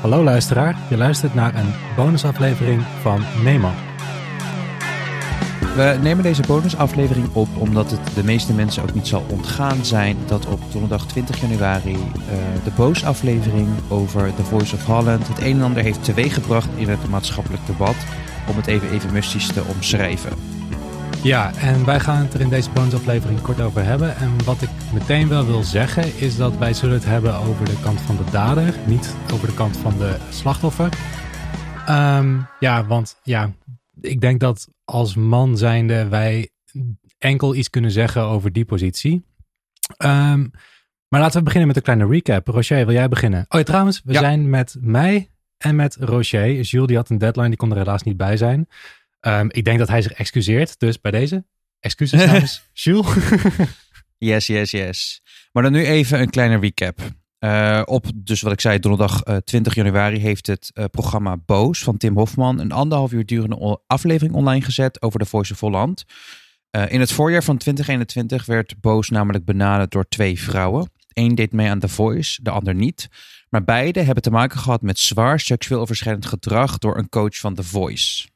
Hallo luisteraar, je luistert naar een bonusaflevering van Neeman. We nemen deze bonusaflevering op omdat het de meeste mensen ook niet zal ontgaan zijn dat op donderdag 20 januari uh, de boosaflevering over The Voice of Holland het een en ander heeft teweeggebracht in het maatschappelijk debat, om het even eufemistisch te omschrijven. Ja, en wij gaan het er in deze bonusaflevering kort over hebben. En wat ik meteen wel wil zeggen is dat wij zullen het hebben over de kant van de dader, niet over de kant van de slachtoffer. Um, ja, want ja, ik denk dat als man zijnde wij enkel iets kunnen zeggen over die positie. Um, maar laten we beginnen met een kleine recap. Rocher, wil jij beginnen? Oh ja, trouwens, we zijn met mij en met Rocher. Jules die had een deadline, die kon er helaas niet bij zijn. Um, ik denk dat hij zich excuseert, dus bij deze excuses namens Jules. yes, yes, yes. Maar dan nu even een kleine recap. Uh, op, dus wat ik zei, donderdag uh, 20 januari heeft het uh, programma Boos van Tim Hofman een anderhalf uur durende aflevering online gezet over de Voice of Holland. in het voorjaar van 2021 werd Boos namelijk benaderd door twee vrouwen. Eén deed mee aan The Voice, de ander niet. Maar beide hebben te maken gehad met zwaar seksueel overschrijdend gedrag door een coach van The Voice.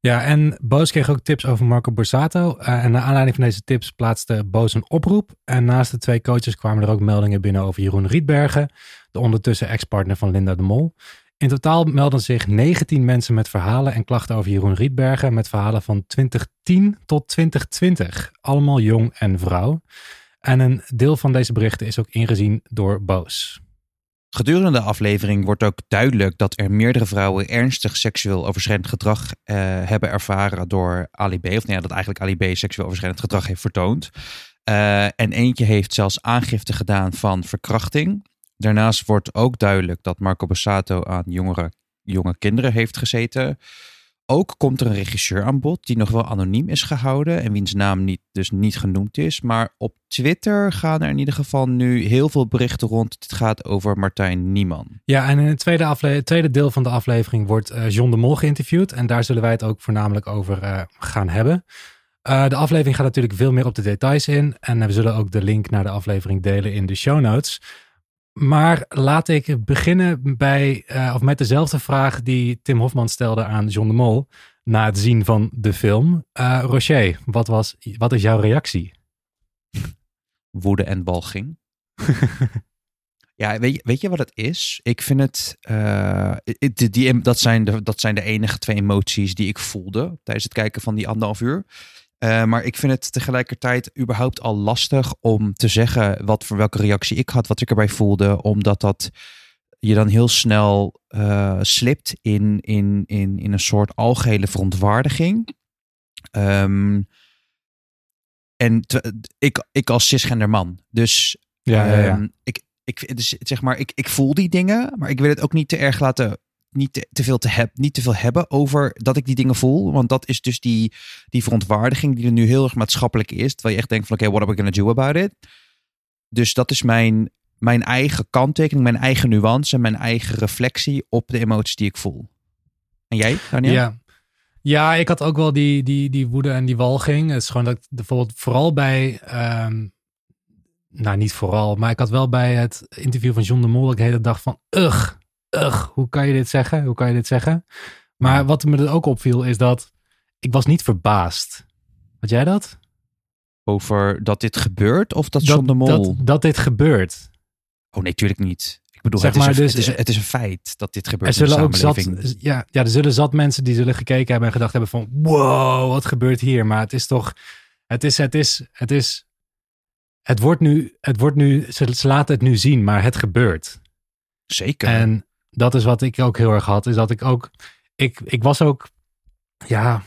Ja, en Boos kreeg ook tips over Marco Borsato. Uh, en naar aanleiding van deze tips plaatste Boos een oproep. En naast de twee coaches kwamen er ook meldingen binnen over Jeroen Rietbergen, de ondertussen ex-partner van Linda de Mol. In totaal melden zich 19 mensen met verhalen en klachten over Jeroen Rietbergen met verhalen van 2010 tot 2020. Allemaal jong en vrouw. En een deel van deze berichten is ook ingezien door Boos. Gedurende de aflevering wordt ook duidelijk dat er meerdere vrouwen ernstig seksueel overschrijdend gedrag uh, hebben ervaren door Ali B. Of nou ja, dat eigenlijk Ali B seksueel overschrijdend gedrag heeft vertoond. Uh, en eentje heeft zelfs aangifte gedaan van verkrachting. Daarnaast wordt ook duidelijk dat Marco Bassato aan jongere, jonge kinderen heeft gezeten. Ook komt er een regisseur aan bod die nog wel anoniem is gehouden en wiens naam niet, dus niet genoemd is. Maar op Twitter gaan er in ieder geval nu heel veel berichten rond. Het gaat over Martijn Nieman. Ja, en in het tweede, tweede deel van de aflevering wordt uh, John de Mol geïnterviewd. En daar zullen wij het ook voornamelijk over uh, gaan hebben. Uh, de aflevering gaat natuurlijk veel meer op de details in. En we zullen ook de link naar de aflevering delen in de show notes. Maar laat ik beginnen bij, uh, of met dezelfde vraag die Tim Hofman stelde aan John de Mol na het zien van de film. Uh, Rocher, wat, was, wat is jouw reactie? Woede en walging. ja, weet je, weet je wat het is? Ik vind het, die, die, dat, zijn de, dat zijn de enige twee emoties die ik voelde tijdens het kijken van die anderhalf uur. Uh, maar ik vind het tegelijkertijd überhaupt al lastig om te zeggen wat voor welke reactie ik had, wat ik erbij voelde, omdat dat je dan heel snel uh, slipt in, in, in, in een soort algehele verontwaardiging. Um, en te, ik, ik als cisgender man. Dus ja, um, ja, ja. Ehm, ik, ik, dus, zeg maar, ik, ik voel die dingen, maar ik wil het ook niet te erg laten niet te, te, veel te heb, niet te veel hebben over dat ik die dingen voel. Want dat is dus die, die verontwaardiging die er nu heel erg maatschappelijk is. Terwijl je echt denkt van oké, what am I gonna do about it? Dus dat is mijn, mijn eigen kanttekening, mijn eigen nuance en mijn eigen reflectie op de emoties die ik voel. En jij, Daniel? Ja. Ja, ik had ook wel die, die, die woede en die walging. Het is gewoon dat ik bijvoorbeeld vooral bij, um, nou niet vooral, maar ik had wel bij het interview van John de Mol de hele dag van, ugh, ugh, hoe kan je dit zeggen? Hoe kan je dit zeggen? Maar wat me er ook opviel is dat ik was niet verbaasd. Had jij dat? Over dat dit gebeurt of dat, de Mol? Dat, dat dit gebeurt. Oh nee, tuurlijk niet. Ik bedoel, zeg het, maar, is een, dus, het, is, het is een feit dat dit gebeurt. Er zullen ook zat, ja, ja, er zullen zat mensen die zullen gekeken hebben en gedacht hebben van, wow, wat gebeurt hier? Maar het is toch, het is, het is, het is, het wordt nu, het wordt nu, ze, ze laten het nu zien, maar het gebeurt. Zeker. En dat is wat ik ook heel erg had. Is dat ik ook. Ik, ik was ook. Ja.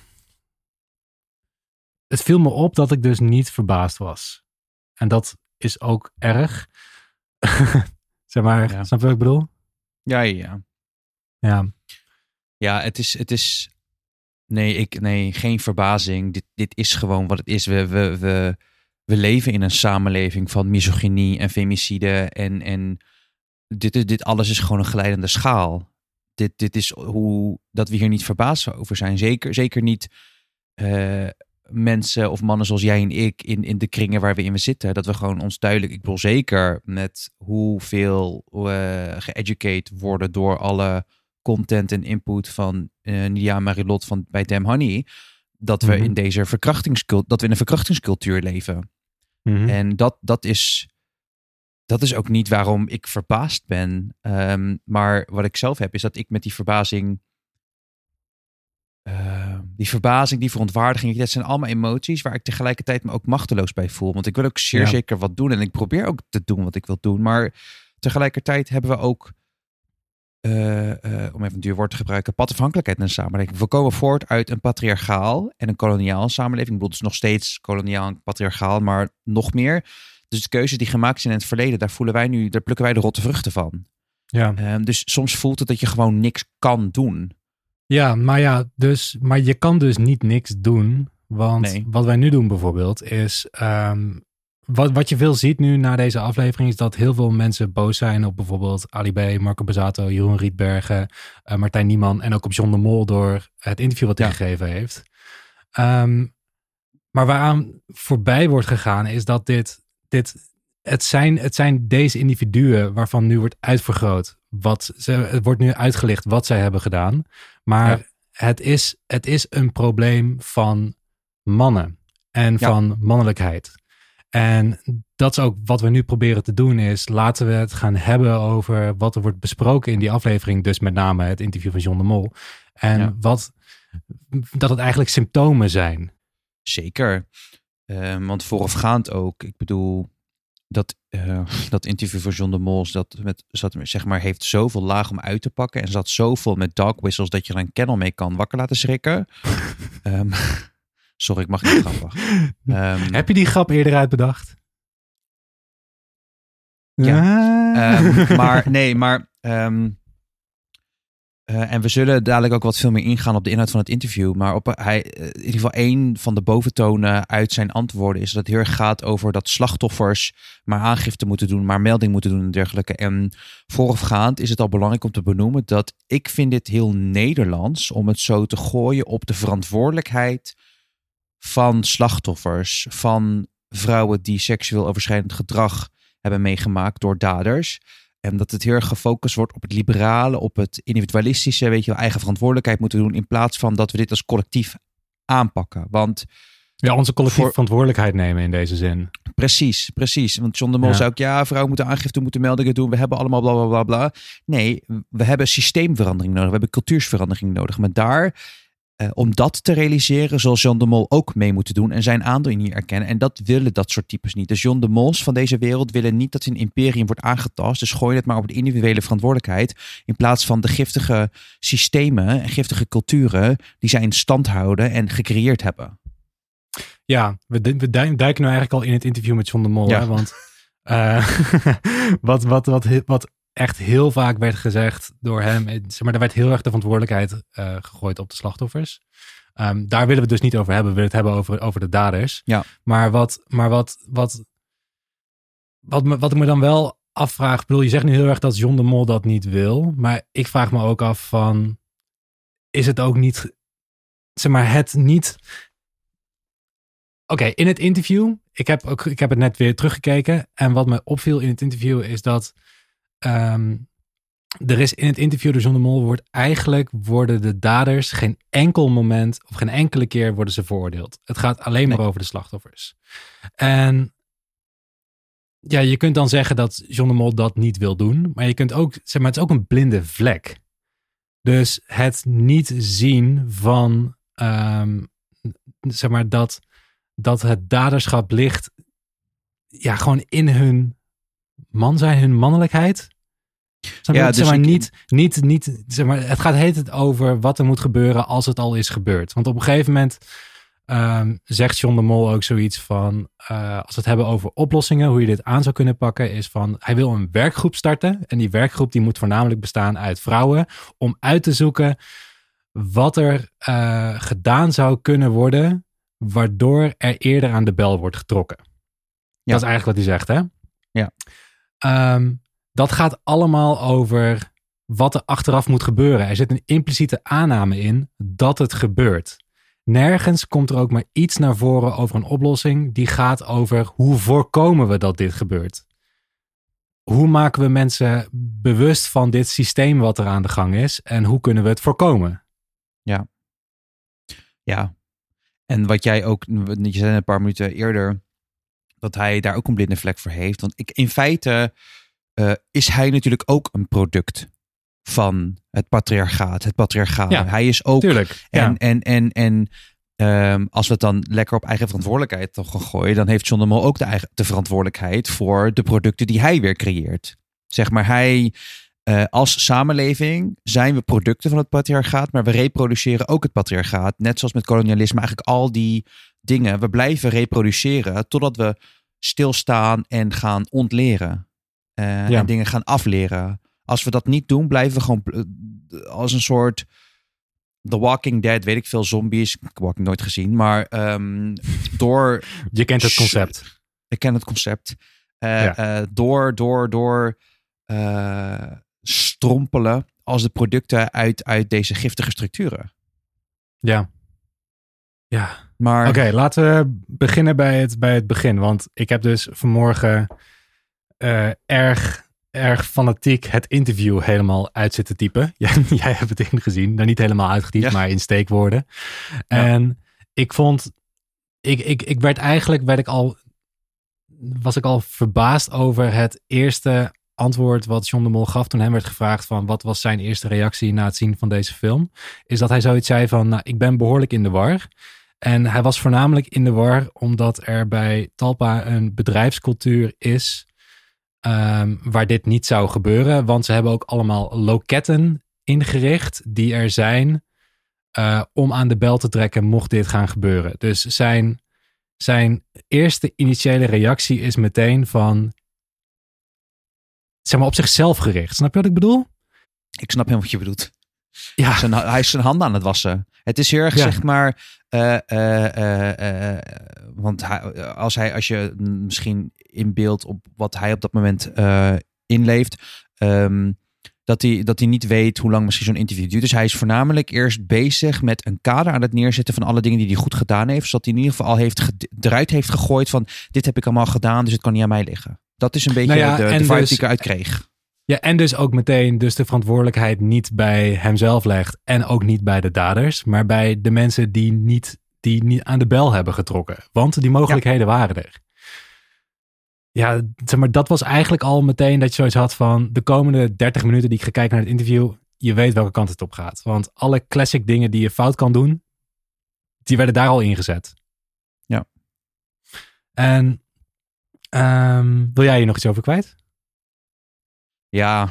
Het viel me op dat ik dus niet verbaasd was. En dat is ook erg. zeg maar, ja. snap je wat ik bedoel? Ja, ja. Ja. Ja, het is. Het is nee, ik, nee, geen verbazing. Dit, dit is gewoon wat het is. We, we, we, we leven in een samenleving van misogynie en femicide en. en dit, dit alles is gewoon een glijdende schaal. Dit, dit is hoe dat we hier niet verbaasd over zijn. Zeker, zeker niet uh, mensen of mannen zoals jij en ik in, in de kringen waar we in we zitten, dat we gewoon ons duidelijk, ik bedoel zeker met hoeveel we geeducate worden door alle content en input van uh, Nia Marilot van bij Damn Honey, dat we Mhm. in deze verkrachtingscultuur, dat we in een verkrachtingscultuur leven. Mhm. En dat, dat, is, dat is ook niet waarom ik verbaasd ben. Ehm, maar wat ik zelf heb, is dat ik met die verbazing. eh, die verbazing, die verontwaardiging, dat zijn allemaal emoties waar ik tegelijkertijd me ook machteloos bij voel. Want ik wil ook zeer Ja. zeker wat doen en ik probeer ook te doen wat ik wil doen. Maar tegelijkertijd hebben we ook, eh, eh, om even een duur woord te gebruiken, padafhankelijkheid in een samenleving. We komen voort uit een patriarchaal en een koloniaal samenleving. Ik bedoel, nog steeds koloniaal en patriarchaal, maar nog meer. Dus de keuzes die gemaakt zijn in het verleden, daar voelen wij nu, daar plukken wij de rotte vruchten van. ja. Ehm, dus soms voelt het dat je gewoon niks kan doen. ja, maar ja, dus, maar je kan dus niet niks doen. Want Nee. wat wij nu doen bijvoorbeeld is. ehm, wat, wat je veel ziet nu na deze aflevering is dat heel veel mensen boos zijn op bijvoorbeeld Ali B, Marco Bazzato, Jeroen Rietbergen, eh, Martijn Nieman en ook op John de Mol door het interview wat hij Ja. gegeven heeft. Ehm, maar waaraan voorbij wordt gegaan is dat dit, dit het, zijn, het zijn deze individuen waarvan nu wordt uitvergroot. Wat ze, het wordt nu uitgelicht wat zij hebben gedaan. Maar Ja. het, is, het is een probleem van mannen en Ja. van mannelijkheid. En dat is ook wat we nu proberen te doen is laten we het gaan hebben over wat er wordt besproken in die aflevering. Dus met name het interview van John de Mol. En Ja. wat, dat het eigenlijk symptomen zijn. Zeker. Ehm, want voorafgaand ook, ik bedoel, dat, eh, dat interview van John de Mols, dat met, zat, zeg maar, heeft zoveel laag om uit te pakken. En zat zoveel met dog whistles dat je er een kennel mee kan wakker laten schrikken. Ehm, sorry, ik mag niet grappig. Ehm, Heb je die grap eerder uitbedacht? Ja. Ah. Maar nee, maar. Eh, en we zullen dadelijk ook wat veel meer ingaan op de inhoud van het interview. Maar op, hij, eh, in ieder geval één van de boventonen uit zijn antwoorden is dat het heel erg gaat over dat slachtoffers maar aangifte moeten doen, maar melding moeten doen en dergelijke. En voorafgaand is het al belangrijk om te benoemen dat ik vind dit heel Nederlands om het zo te gooien op de verantwoordelijkheid van slachtoffers, van vrouwen die seksueel overschrijdend gedrag hebben meegemaakt door daders. En dat het heel erg gefocust wordt op het liberale, op het individualistische, weet je wel, eigen verantwoordelijkheid moeten doen. In plaats van dat we dit als collectief aanpakken. Want Ja, onze collectieve Voor- verantwoordelijkheid nemen in deze zin. precies, precies. Want John de Mol Ja. zei ook, ja, vrouwen moeten aangifte, moeten meldingen doen. We hebben allemaal bla bla bla bla. Nee, we hebben systeemverandering nodig. We hebben cultuursverandering nodig. Maar daar, eh, om dat te realiseren, zal John de Mol ook mee moeten doen en zijn aandeel in hier erkennen. En dat willen dat soort types niet. Dus John de Mols van deze wereld willen niet dat hun imperium wordt aangetast. Dus gooi het maar op de individuele verantwoordelijkheid. In plaats van de giftige systemen en giftige culturen die zij in stand houden en gecreëerd hebben. Ja, we, we du- duiken nu eigenlijk al in het interview met John de Mol. Ja. Hè? Want eh, wat, wat, wat, wat echt heel vaak werd gezegd door hem. eh, Zeg maar, er werd heel erg de verantwoordelijkheid eh, gegooid op de slachtoffers. Ehm, daar willen we het dus niet over hebben. We willen het hebben over, over de daders. Ja. Maar wat, maar wat, wat, wat, me, wat ik me dan wel afvraag. Ik bedoel, je zegt nu heel erg dat John de Mol dat niet wil. Maar ik vraag me ook af van... Is het ook niet... Zeg maar, het niet... Oké, in het interview, ik heb, ook, ik heb het net weer teruggekeken. En wat me opviel in het interview is dat ehm, er is in het interview door John de Mol wordt eigenlijk worden de daders geen enkel moment of geen enkele keer worden ze veroordeeld. Het gaat alleen maar Nee. over de slachtoffers. En ja, je kunt dan zeggen dat John de Mol dat niet wil doen, maar je kunt ook, zeg maar, het is ook een blinde vlek. Dus het niet zien van, ehm, zeg maar, dat, dat het daderschap ligt, ja, gewoon in hun man zijn, hun mannelijkheid. Snap? Ja, zeg dus maar, ik- niet, niet, niet, zeg maar, het gaat heet het over wat er moet gebeuren als het al is gebeurd. Want op een gegeven moment ehm, zegt John de Mol ook zoiets van, eh, als we het hebben over oplossingen, hoe je dit aan zou kunnen pakken, is van, hij wil een werkgroep starten. En die werkgroep die moet voornamelijk bestaan uit vrouwen, om uit te zoeken wat er eh, gedaan zou kunnen worden, waardoor er eerder aan de bel wordt getrokken. Ja. Dat is eigenlijk wat hij zegt, hè? Ja. Ehm, dat gaat allemaal over wat er achteraf moet gebeuren. Er zit een impliciete aanname in dat het gebeurt. nergens komt er ook maar iets naar voren over een oplossing die gaat over hoe voorkomen we dat dit gebeurt. Hoe maken we mensen bewust van dit systeem wat er aan de gang is en hoe kunnen we het voorkomen? Ja. Ja. En wat jij ook, je zei een paar minuten eerder, dat hij daar ook een blinde vlek voor heeft. Want ik, in feite uh, is hij natuurlijk ook een product van het patriarchaat, het patriarchaat. Ja, hij is ook. Tuurlijk. En, ja. en, en, en um, als we het dan lekker op eigen verantwoordelijkheid toch gaan gooien, dan heeft John de Mol ook de, eigen, de verantwoordelijkheid voor de producten die hij weer creëert. Zeg maar, hij. Uh, als samenleving zijn we producten van het patriarchaat, maar we reproduceren ook het patriarchaat. Net zoals met kolonialisme, eigenlijk al die dingen. We blijven reproduceren totdat we stilstaan en gaan ontleren. Uh, ja. En dingen gaan afleren. Als we dat niet doen, blijven we gewoon als een soort The Walking Dead, weet ik veel, zombies. Ik heb Walking nooit gezien, maar um, door... Je kent het concept. Ik ken het concept. Uh, ja. uh, door, door, door uh, strompelen als de producten uit, uit deze giftige structuren. Ja. Ja. Maar... Oké, okay, laten we beginnen bij het, bij het begin. Want ik heb dus vanmorgen erg erg fanatiek het interview helemaal uit zitten typen. Jij, jij hebt het ingezien. Nou, niet helemaal uitgetypt, ja. maar in steekwoorden. Ja. En ik vond... Ik, ik, ik werd eigenlijk... Werd ik al, was ik al verbaasd over het eerste antwoord wat John de Mol gaf toen hem werd gevraagd van wat was zijn eerste reactie na het zien van deze film. Is dat hij zoiets zei van, nou, ik ben behoorlijk in de war. En hij was voornamelijk in de war omdat er bij Talpa een bedrijfscultuur is Um, waar dit niet zou gebeuren. Want ze hebben ook allemaal loketten ingericht die er zijn uh, om aan de bel te trekken mocht dit gaan gebeuren. Dus zijn, zijn eerste initiële reactie is meteen van, zeg maar, op zichzelf gericht. Snap je wat ik bedoel? Ik snap helemaal wat je bedoelt. Ja. Zijn, hij is zijn handen aan het wassen. Het is heel erg, ja. zeg maar. Uh, uh, want hij, als, hij, als je misschien inbeeldt op wat hij op dat moment inleeft. Um, dat hij, dat hij niet weet hoe lang misschien zo'n interview duurt. Dus hij is voornamelijk eerst bezig met een kader aan het neerzetten van alle dingen die hij goed gedaan heeft. Zodat hij in ieder geval al heeft, eruit heeft gegooid van dit heb ik allemaal gedaan, dus het kan niet aan mij liggen. Dat is een beetje nou ja, de, de vibe dus, die ik eruit kreeg. Ja, en dus ook meteen dus de verantwoordelijkheid niet bij hemzelf legt en ook niet bij de daders, maar bij de mensen die niet, die niet aan de bel hebben getrokken. Want die mogelijkheden ja. waren er. Ja, zeg maar, dat was eigenlijk al meteen dat je zoiets had van de komende 30 minuten die ik ga kijken naar het interview, je weet welke kant het op gaat. Want alle classic dingen die je fout kan doen, die werden daar al ingezet. Ja. En um, wil jij hier nog iets over kwijt? Ja,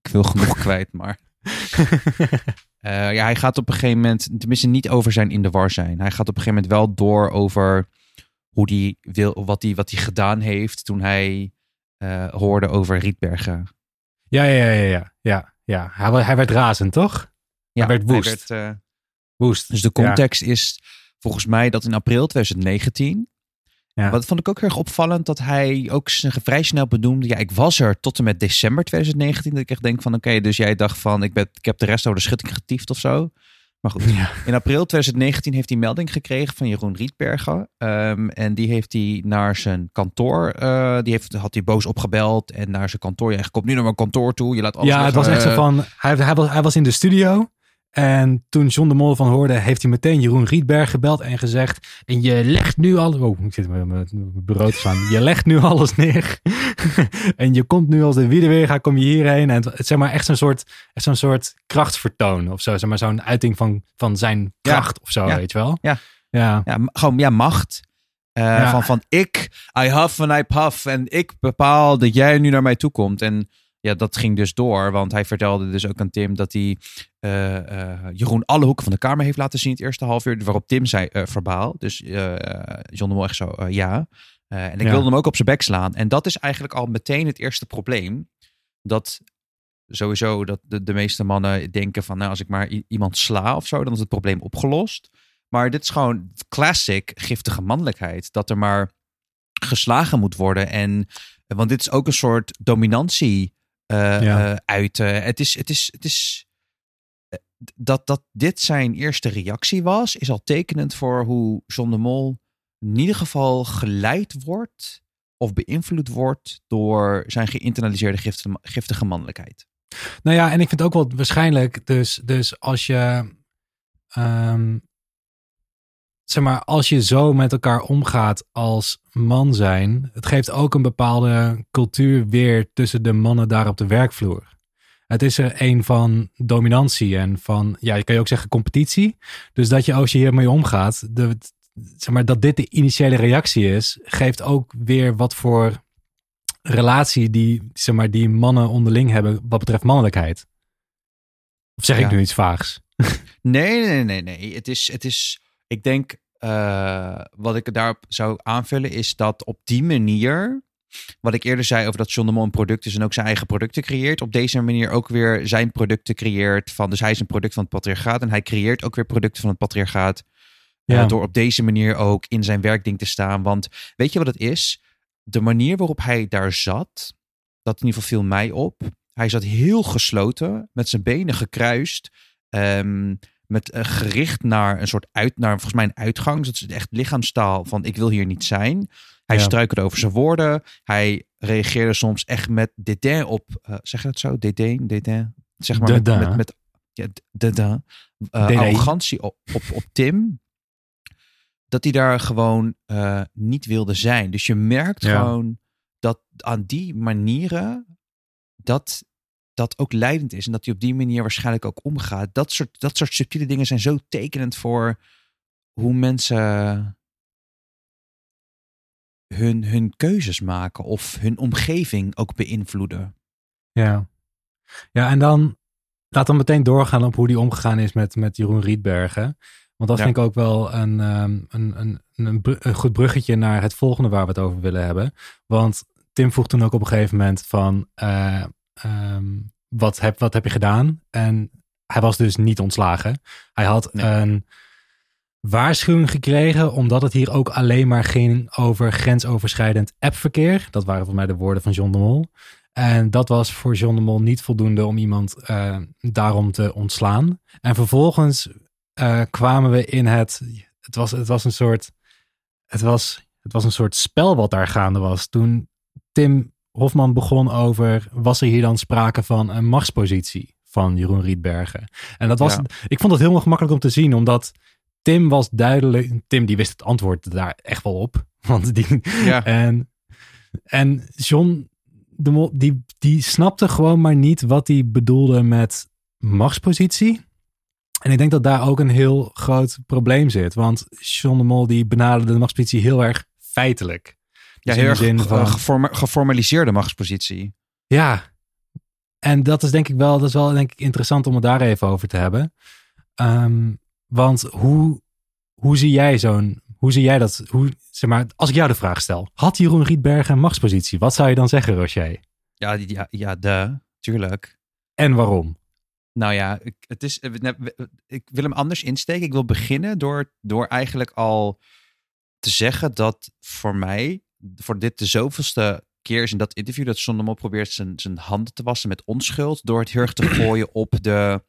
ik wil genoeg kwijt, maar. uh, ja, hij gaat op een gegeven moment, tenminste niet over zijn in de war zijn. Hij gaat op een gegeven moment wel door over hoe die wil, wat hij wat die gedaan heeft toen hij uh, hoorde over Rietbergen. Ja, ja, ja, ja, ja, ja. Hij, hij werd razend, toch? Ja, hij werd woest. Hij werd, uh, woest. Dus de context ja. is volgens mij dat in april 2019 ja. Wat vond ik ook heel erg opvallend dat hij ook vrij snel benoemde. Ja, ik was er tot en met december 2019. Dat ik echt denk van oké, okay, dus jij dacht van ik, ben, ik heb de rest over de schutting getiefd of zo. Maar goed, ja. in april 2019 heeft hij melding gekregen van Jeroen Rietbergen. Um, en die heeft hij naar zijn kantoor, uh, die heeft, had hij boos opgebeld en naar zijn kantoor. Ja, kom nu naar mijn kantoor toe, je laat alles Ja, weg, het was echt zo uh, van, hij, hij, was, hij was in de studio. En toen John de Mol van hoorde, heeft hij meteen Jeroen Rietberg gebeld en gezegd: En je legt nu alles. Oh, ik zit met mijn bureau te staan. Je legt nu alles neer. en je komt nu als de wiedeweerga, kom je hierheen. En het, zeg maar echt zo'n soort, echt zo'n soort krachtvertoon of zo. Zeg maar zo'n uiting van, van zijn kracht ja. of zo, ja. weet je wel? Ja. Ja. ja, gewoon ja, macht. Uh, ja. Van, van ik, I huff en I puff. En ik bepaal dat jij nu naar mij toe komt. En ja, dat ging dus door. Want hij vertelde dus ook aan Tim dat hij uh, uh, Jeroen alle hoeken van de kamer heeft laten zien het eerste half uur. Waarop Tim zei uh, verbaal. Dus John de Mol echt zo ja. en ik ja. wilde hem ook op zijn bek slaan. En dat is eigenlijk al meteen het eerste probleem. Dat sowieso dat de, de meeste mannen denken van nou als ik maar iemand sla of zo, dan is het probleem opgelost. Maar dit is gewoon classic giftige mannelijkheid. Dat er maar geslagen moet worden. En want dit is ook een soort dominantie uh, ja. uh, uit. Uh, het is, het is, het is dat, dat dit zijn eerste reactie was, is al tekenend voor hoe John de Mol in ieder geval geleid wordt of beïnvloed wordt door zijn geïnternaliseerde giftige, giftige mannelijkheid. Nou ja, en ik vind ook wel waarschijnlijk, dus, dus als je, ehm, zeg maar, als je zo met elkaar omgaat als man zijn, het geeft ook een bepaalde cultuur weer tussen de mannen daar op de werkvloer. Het is er een van dominantie en van, ja, je kan je ook zeggen competitie. Dus dat je als je hiermee omgaat, de, zeg maar, dat dit de initiële reactie is, geeft ook weer wat voor relatie die, zeg maar, die mannen onderling hebben wat betreft mannelijkheid. Of zeg ik nu iets vaags? Nee, nee, nee, nee. Het is, het is ik denk, uh, wat ik daarop zou aanvullen, is dat op die manier, wat ik eerder zei over dat John de Mol een product is en ook zijn eigen producten creëert, op deze manier ook weer zijn producten creëert van, dus hij is een product van het patriarchaat en hij creëert ook weer producten van het patriarchaat. Ja. Uh, door op deze manier ook in zijn werkding te staan. Want weet je wat het is? de manier waarop hij daar zat, dat in ieder geval viel mij op. Hij zat heel gesloten, met zijn benen gekruist. Um, met uh, gericht naar een soort uit, naar volgens mij een uitgang. Dus dat is echt lichaamstaal van ik wil hier niet zijn. Hij ja. struikelde over zijn woorden. Hij reageerde soms echt met dédain op, uh, zeg je dat zo? Dédain, dédain. Zeg maar met, met, met, ja, dédain. Uh, arrogantie op, op, op Tim dat hij daar gewoon niet wilde zijn. Dus je merkt ja. gewoon dat aan die manieren dat dat ook leidend is en dat hij op die manier waarschijnlijk ook omgaat. Dat soort, dat soort subtiele dingen zijn zo tekenend voor hoe mensen hun, hun keuzes maken of hun omgeving ook beïnvloeden. Ja, ja en dan laat dan meteen doorgaan op hoe die omgegaan is met, met Jeroen Rietbergen. Want dat ja. vind ik ook wel een, um, een, een, een, een, goed bruggetje naar het volgende waar we het over willen hebben. Want Tim vroeg toen ook op een gegeven moment van, uh, um, wat, heb, wat heb je gedaan? En hij was dus niet ontslagen. Hij had nee. een waarschuwing gekregen, omdat het hier ook alleen maar ging over grensoverschrijdend appverkeer. Dat waren voor mij de woorden van John de Mol. En dat was voor John de Mol niet voldoende om iemand uh, daarom te ontslaan. En vervolgens uh, kwamen we in het. Het was, het was een soort. Het was, het was een soort spel wat daar gaande was. Toen Tim Hofman begon over. Was er hier dan sprake van een machtspositie van Jeroen Rietbergen? En dat was. Ja. Ik vond het heel gemakkelijk om te zien, omdat. Tim was duidelijk. Tim die wist het antwoord daar echt wel op. Want die. Ja. En, en John. De, die, die snapte gewoon maar niet wat hij bedoelde met machtspositie. En ik denk dat daar ook een heel groot probleem zit. Want John de Mol die benaderde de machtspositie heel erg feitelijk. Dus ja, heel erg zin van, geform, geformaliseerde machtspositie. Ja, en dat is denk ik wel, dat is wel denk ik interessant om het daar even over te hebben. Um, want hoe, hoe zie jij zo'n, hoe zie jij dat, hoe, zeg maar, als ik jou de vraag stel, had Jeroen Rietbergen een machtspositie? Wat zou je dan zeggen, Rocher? Ja, ja, ja, de, tuurlijk. En waarom? Nou ja, het is, ik wil hem anders insteken. Ik wil beginnen door, door eigenlijk al te zeggen dat voor mij, voor dit de zoveelste keer is in dat interview, dat Sondemol probeert zijn, zijn handen te wassen met onschuld door het heel erg te gooien op de,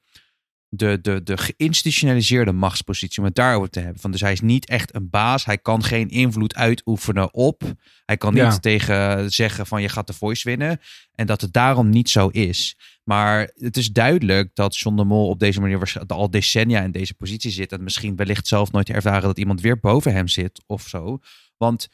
de, de, de geïnstitutionaliseerde machtspositie, om het daarover te hebben. Van, dus hij is niet echt een baas. Hij kan geen invloed uitoefenen op. Hij kan niet ja. tegen zeggen van je gaat de voice winnen. En dat het daarom niet zo is. Maar het is duidelijk dat John de Mol op deze manier al decennia in deze positie zit. En misschien wellicht zelf nooit ervaren dat iemand weer boven hem zit of zo. Want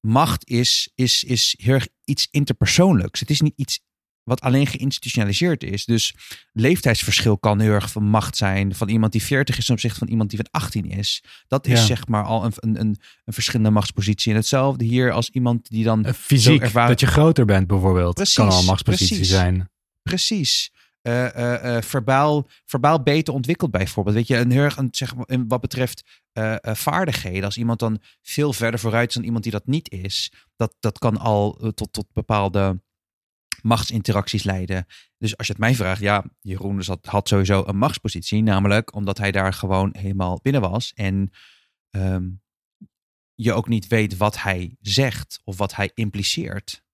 macht is, is, is heel erg iets interpersoonlijks. Het is niet iets wat alleen geïnstitutionaliseerd is. Dus leeftijdsverschil kan heel erg van macht zijn. Van iemand die 40 is ten opzichte van iemand die van 18 is. Dat is ja. zeg maar al een, een, een, een, verschillende machtspositie. En hetzelfde hier als iemand die dan... Uh, fysiek, ervaren... dat je groter bent bijvoorbeeld. Precies, kan al een machtspositie precies, zijn. Precies. Uh, uh, uh, verbaal, verbaal beter ontwikkeld bijvoorbeeld. Weet je, een een, zeg maar, wat betreft vaardigheden. Als iemand dan veel verder vooruit is dan iemand die dat niet is. Dat, dat kan al tot, tot bepaalde machtsinteracties leiden. Dus als je het mij vraagt, ja, Jeroen had, sowieso een machtspositie. Namelijk omdat hij daar gewoon helemaal binnen was. En um, je ook niet weet wat hij zegt of wat hij impliceert.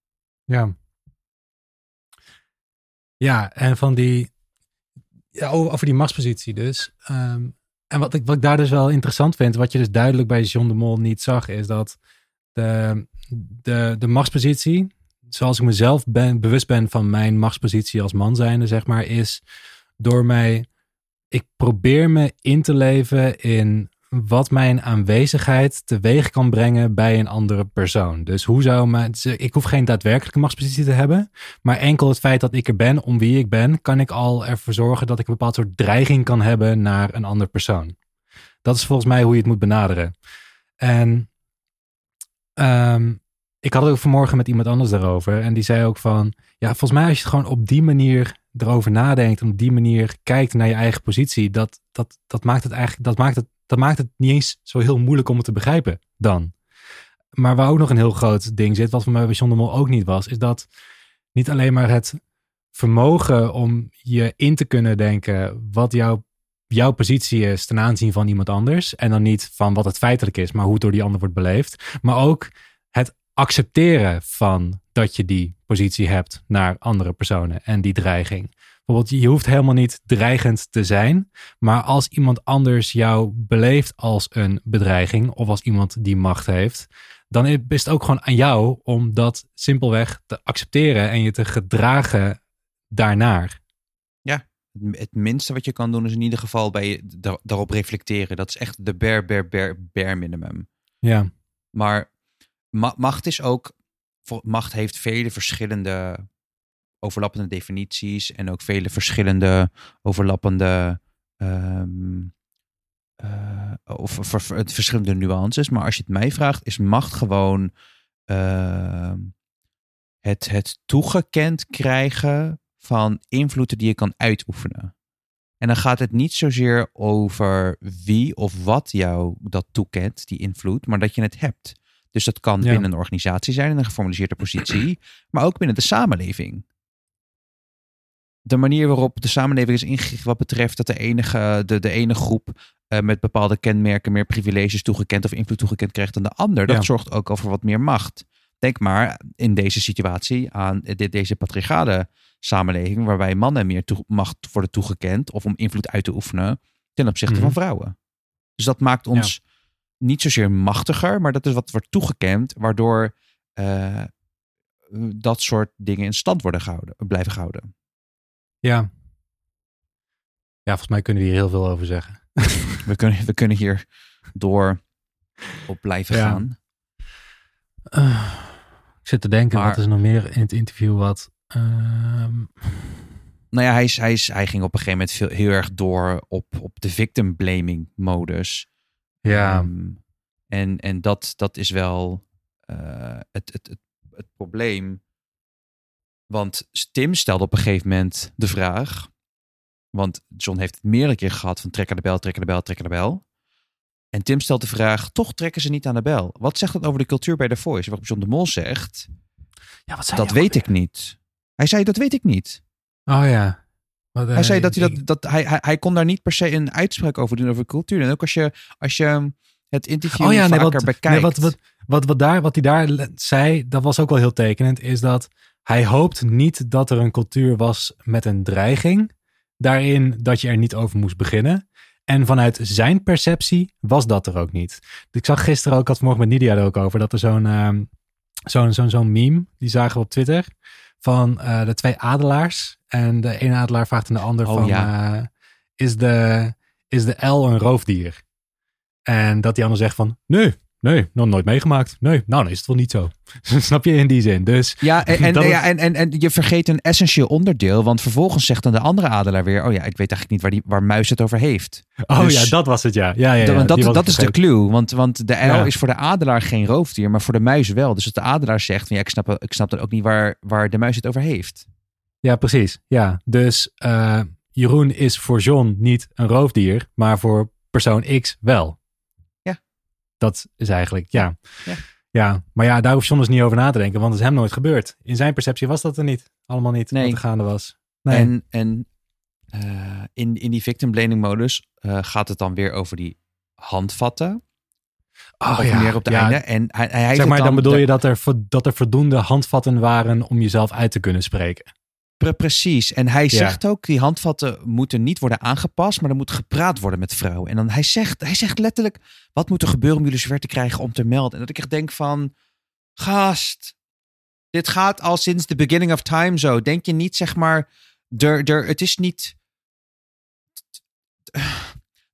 Ja. Ja, en van die. ja, over die machtspositie dus. Ehm, en wat ik, wat ik daar dus wel interessant vind, wat je dus duidelijk bij John de Mol niet zag, is dat de, de, de machtspositie, zoals ik mezelf ben, bewust ben van mijn machtspositie als man zijnde, zeg maar, is door mij, ik probeer me in te leven in wat mijn aanwezigheid teweeg kan brengen bij een andere persoon. Dus hoe zou mijn, ik hoef geen daadwerkelijke machtspositie te hebben, maar enkel het feit dat ik er ben om wie ik ben, kan ik al ervoor zorgen dat ik een bepaald soort dreiging kan hebben naar een andere persoon. Dat is volgens mij hoe je het moet benaderen. En ehm, ik had het ook vanmorgen met iemand anders daarover. En die zei ook van, ja, volgens mij als je het gewoon op die manier erover nadenkt, op die manier kijkt naar je eigen positie, dat, dat, dat maakt het eigenlijk, dat maakt het dat maakt het niet eens zo heel moeilijk om het te begrijpen dan. Maar waar ook nog een heel groot ding zit, wat voor mij bij John de Mol ook niet was, is dat niet alleen maar het vermogen om je in te kunnen denken wat jouw, jouw positie is ten aanzien van iemand anders. En dan niet van wat het feitelijk is, maar hoe het door die ander wordt beleefd. Maar ook accepteren van dat je die positie hebt naar andere personen en die dreiging. Bijvoorbeeld, je hoeft helemaal niet dreigend te zijn. Maar als iemand anders jou beleeft als een bedreiging of als iemand die macht heeft, dan is het ook gewoon aan jou om dat simpelweg te accepteren en je te gedragen daarnaar. Ja, het minste wat je kan doen is in ieder geval bij je daarop reflecteren. Dat is echt de bare, bare, bare, bare minimum. Ja. Maar macht is ook, macht heeft vele verschillende overlappende definities en ook vele verschillende overlappende um, uh, of verschillende nuances. Maar als je het mij vraagt, is macht gewoon uh, het, het toegekend krijgen van invloeden die je kan uitoefenen. En dan gaat het niet zozeer over wie of wat jou dat toekent, die invloed, maar dat je het hebt. Dus dat kan binnen een organisatie zijn, in een geformaliseerde positie, maar ook binnen de samenleving de manier waarop de samenleving is ingericht wat betreft dat de, enige, de, de ene groep uh, met bepaalde kenmerken meer privileges toegekend of invloed toegekend krijgt dan de ander. Dat zorgt ook over wat meer macht. Denk maar in deze situatie aan de, deze patriarchale samenleving, waarbij mannen meer macht worden toegekend of om invloed uit te oefenen ten opzichte van mhm. vrouwen. Dus dat maakt ons niet zozeer machtiger, maar dat is wat wordt toegekend, waardoor uh, dat soort dingen in stand worden gehouden, blijven gehouden. Ja. Ja, volgens mij kunnen we hier heel veel over zeggen. we, kunnen, we kunnen hier door op blijven gaan. Uh, ik zit te denken, wat is er nog meer in het interview wat... Uh... Nou ja, hij, is, hij, is, hij ging op een gegeven moment veel, heel erg door op, op de victim blaming modus. Ja. Um, en en dat, dat is wel uh, het, het, het, het probleem want Tim stelde op een gegeven moment de vraag. Want John heeft het meerdere keer gehad van trek aan de bel, trek aan de bel, trek aan de bel. En Tim stelt de vraag, toch trekken ze niet aan de bel. Wat zegt dat over de cultuur bij The Voice? Waarop John de Mol zegt, ja, wat zei dat weet ik niet. Hij zei, dat weet ik niet. Oh ja. Wat, hij zei dat hij, dat, dat hij, hij, hij kon daar niet per se een uitspraak over doen over cultuur. En ook als je, als je het interview oh ja, nee, wat, bekijkt. Nee, wat, wat, wat, wat, daar, wat hij daar zei, dat was ook wel heel tekenend, is dat hij hoopt niet dat er een cultuur was met een dreiging. Daarin dat je er niet over moest beginnen. En vanuit zijn perceptie was dat er ook niet. Ik zag gisteren ook, had vanmorgen met Nidia er ook over, dat er zo'n uh, zo'n zo'n zo'n meme, die zagen we op Twitter, van uh, de twee adelaars. En de ene adelaar vraagt aan de ander oh, van, ja. uh, is, de, is de L een roofdier? En dat die ander zegt van, nee, Nee, nog nooit meegemaakt. Nee, nou dan is het wel niet zo. Snap je in die zin. Dus, ja, en, en, ja en, en, en je vergeet een essentieel onderdeel. Want vervolgens zegt dan de andere adelaar weer... oh ja, ik weet eigenlijk niet waar, die, waar Muis het over heeft. Oh dus, ja, dat was het ja. ja, ja, ja dat dat is de clue. Want, want de L is voor de adelaar geen roofdier... maar voor de muis wel. Dus als de adelaar zegt... ja, ik, snap, ik snap dan ook niet waar, waar de muis het over heeft. Ja, precies. Ja, dus uh, Jeroen is voor John niet een roofdier... maar voor persoon X wel. Dat is eigenlijk, ja. ja. ja. maar ja, daar hoeft John dus niet over na te denken, want het is hem nooit gebeurd. In zijn perceptie was dat er niet. Allemaal niet nee. wat er gaande was. Nee. En, en uh, in, in die victim blaming modus uh, gaat het dan weer over die handvatten. Oh, ja. meer op de einde. En hij, hij zeg maar, dan, dan bedoel je dat er, dat er voldoende handvatten waren om jezelf uit te kunnen spreken. Pre- precies. En hij Ja. zegt ook, die handvatten moeten niet worden aangepast, maar er moet gepraat worden met vrouwen. En dan hij zegt, hij zegt letterlijk, wat moet er gebeuren om jullie zover te krijgen om te melden? En dat ik echt denk van, gast, dit gaat al sinds the beginning of time zo. Denk je niet, zeg maar, er, er, het is niet...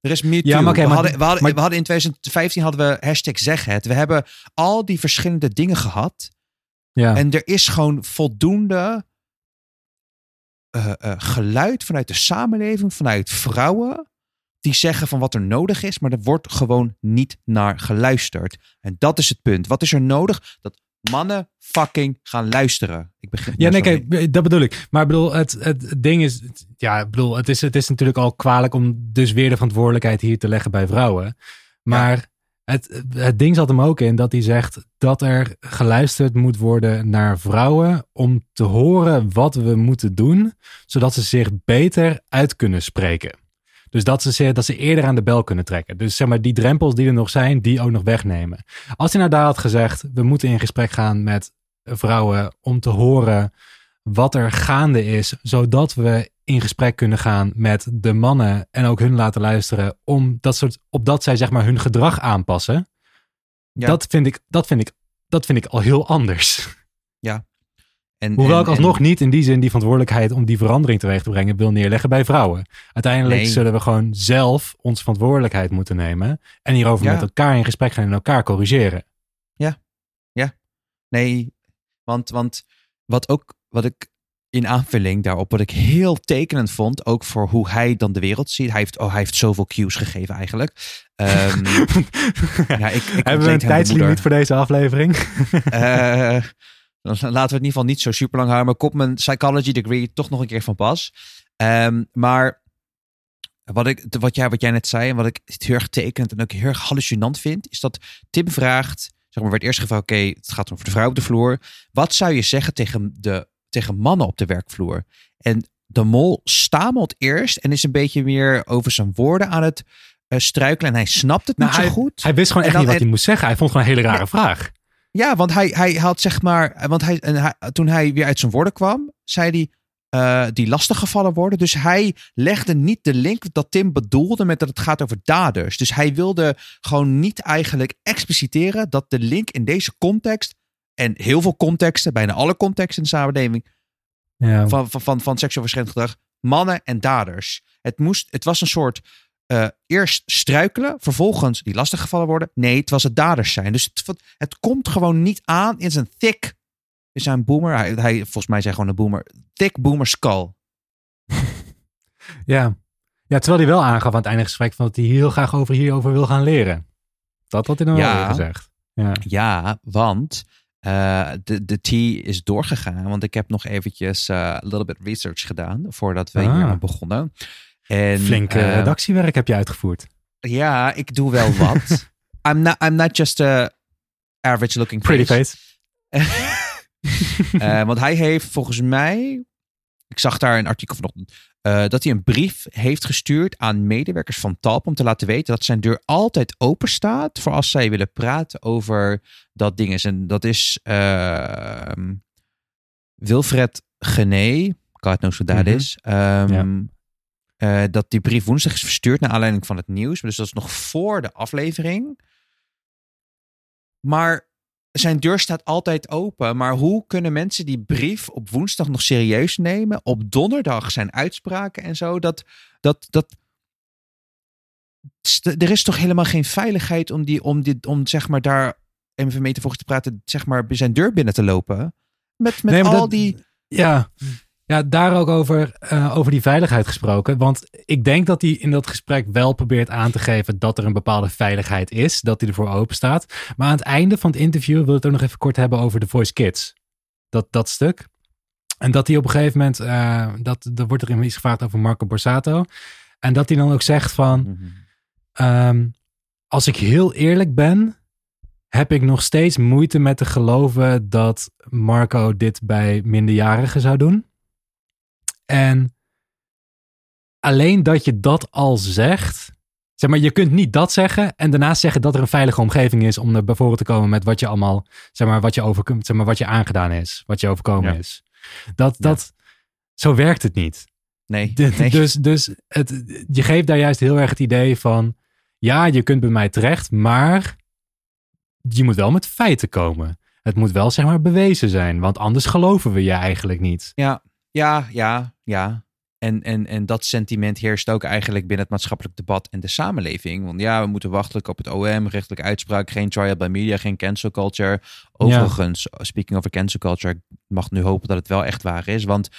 Er is meer Ja, maar oké, we, maar- hadden, we, hadden, maar- we hadden in 2015 hadden we hashtag zeg het. We hebben al die verschillende dingen gehad. Ja. En er is gewoon voldoende eh, eh, geluid vanuit de samenleving, vanuit vrouwen, die zeggen van wat er nodig is, maar er wordt gewoon niet naar geluisterd. En dat is het punt. Wat is er nodig? Dat mannen fucking gaan luisteren. Ik begin. Ja, nee, kijk, dat bedoel ik. Maar ik bedoel, het, het, ding is, het- ja, ik bedoel, het is, het is natuurlijk al kwalijk om dus weer de verantwoordelijkheid hier te leggen bij vrouwen. Maar het, ding zat hem ook in dat hij zegt dat er geluisterd moet worden naar vrouwen om te horen wat we moeten doen, zodat ze zich beter uit kunnen spreken. Dus dat ze, ze- dat ze eerder aan de bel kunnen trekken. Dus zeg maar, die drempels die er nog zijn, die ook nog wegnemen. Als hij nou daar had gezegd, we moeten in gesprek gaan met vrouwen om te horen wat er gaande is, zodat we in gesprek kunnen gaan met de mannen en ook hun laten luisteren om dat soort, opdat zij zeg maar hun gedrag aanpassen. Ja. Dat, vind ik, dat, vind ik, dat vind ik al heel anders. En, Hoewel en- ik alsnog niet in die zin die verantwoordelijkheid om die verandering teweeg te brengen wil neerleggen bij vrouwen. Uiteindelijk Nee. zullen we gewoon zelf onze verantwoordelijkheid moeten nemen en hierover Ja. met elkaar in gesprek gaan en elkaar corrigeren. Nee, want, want wat ook, wat ik in aanvulling daarop, wat ik heel tekenend vond, ook voor hoe hij dan de wereld ziet. Hij heeft, oh, hij heeft zoveel cues gegeven eigenlijk. Ehm, ja, ik, ik Hebben we een tijdslimiet voor deze aflevering? Eh, dan laten we het in ieder geval niet zo super lang houden. Maar op mijn psychology degree toch nog een keer van pas. Ehm, maar wat, ik, wat, jij, wat jij net zei en wat ik heel erg tekenend en ook heel erg hallucinant vind, is dat Tim vraagt, zeg maar, werd eerst gevraagd, oké, het gaat over de vrouw op de vloer. Wat zou je zeggen tegen, de, tegen mannen op de werkvloer? En de mol stamelt eerst en is een beetje meer over zijn woorden aan het eh, struikelen. En hij snapt het Nou, niet zo goed. Hij wist gewoon echt niet wat hij moest zeggen. Hij vond gewoon een hele rare vraag. Ja, want hij, hij had zeg maar. Want hij, en hij, toen hij weer uit zijn woorden kwam, zei hij. eh, die lastig gevallen worden. Dus hij legde niet de link dat Tim bedoelde met dat het gaat over daders. Dus hij wilde gewoon niet eigenlijk expliciteren dat de link in deze context. En heel veel contexten, bijna alle contexten in de samenleving. Ja. van, van, van, van seksueel verschillend gedrag. Mannen en daders. Het, moest, het was een soort. eh, eerst struikelen, vervolgens die lastig gevallen worden. Nee, het was het daders zijn. Dus het, het komt gewoon niet aan in zijn thick. Is hij een boomer? Hij, hij, volgens mij zei gewoon een boomer. Thick boomer skull. Ja. ja, terwijl hij wel aangaf aan het einde gesprek van dat hij heel graag over hierover wil gaan leren. Dat had hij dan wel Ja. weer gezegd. Ja. Ja, want eh, de, de T is doorgegaan. Want ik heb nog eventjes eh, a little bit research gedaan voordat we Ah. hier begonnen. En, Flink eh, redactiewerk heb je uitgevoerd. Ja, ik doe wel wat. I'm not, I'm not just a average looking Pretty face. face. Eh, want hij heeft volgens mij, ik zag daar een artikel vanochtend, eh, dat hij een brief heeft gestuurd aan medewerkers van Talp om te laten weten dat zijn deur altijd open staat voor als zij willen praten over dat ding is. En dat is ehm, Wilfred Gené, God knows who that Mhm. is. Ehm, Ja. eh, dat die brief woensdag is verstuurd naar aanleiding van het nieuws. Dus dat is nog voor de aflevering. Maar zijn deur staat altijd open. Maar hoe kunnen mensen die brief op woensdag nog serieus nemen? Op donderdag zijn uitspraken en zo. Dat, dat, dat, er is toch helemaal geen veiligheid om, die, om, dit, om zeg maar daar even metaforisch te praten, zeg maar bij zijn deur binnen te lopen. Met, met Nee, al dat- die. Ja. Ja, daar ook over, eh, over die veiligheid gesproken. Want ik denk dat hij in dat gesprek wel probeert aan te geven dat er een bepaalde veiligheid is. Dat hij ervoor open staat. Maar aan het einde van het interview wil ik het ook nog even kort hebben over The Voice Kids. Dat, dat stuk. En dat hij op een gegeven moment, eh, dat, er wordt er iets gevraagd over Marco Borsato. En dat hij dan ook zegt van, Ehm, als ik heel eerlijk ben, heb ik nog steeds moeite met te geloven dat Marco dit bij minderjarigen zou doen. En alleen dat je dat al zegt. Zeg maar, je kunt niet dat zeggen en daarna zeggen dat er een veilige omgeving is om naar voren te komen met wat je allemaal, zeg maar, wat je over, zeg maar, wat je aangedaan is, wat je overkomen Ja. is. Dat, dat, Zo werkt het niet. Nee, De- nee. Dus, dus het, je geeft daar juist heel erg het idee van, ja, je kunt bij mij terecht, maar je moet wel met feiten komen. Het moet wel, zeg maar, bewezen zijn, want anders geloven we je eigenlijk niet. Ja, ja, ja, ja. En, en, en dat sentiment heerst ook eigenlijk binnen het maatschappelijk debat en de samenleving. Want ja, we moeten wachten op het OM, rechtelijke uitspraak, geen trial by media, geen cancel culture. Overigens, speaking over cancel culture, ik mag nu hopen dat het wel echt waar is. Want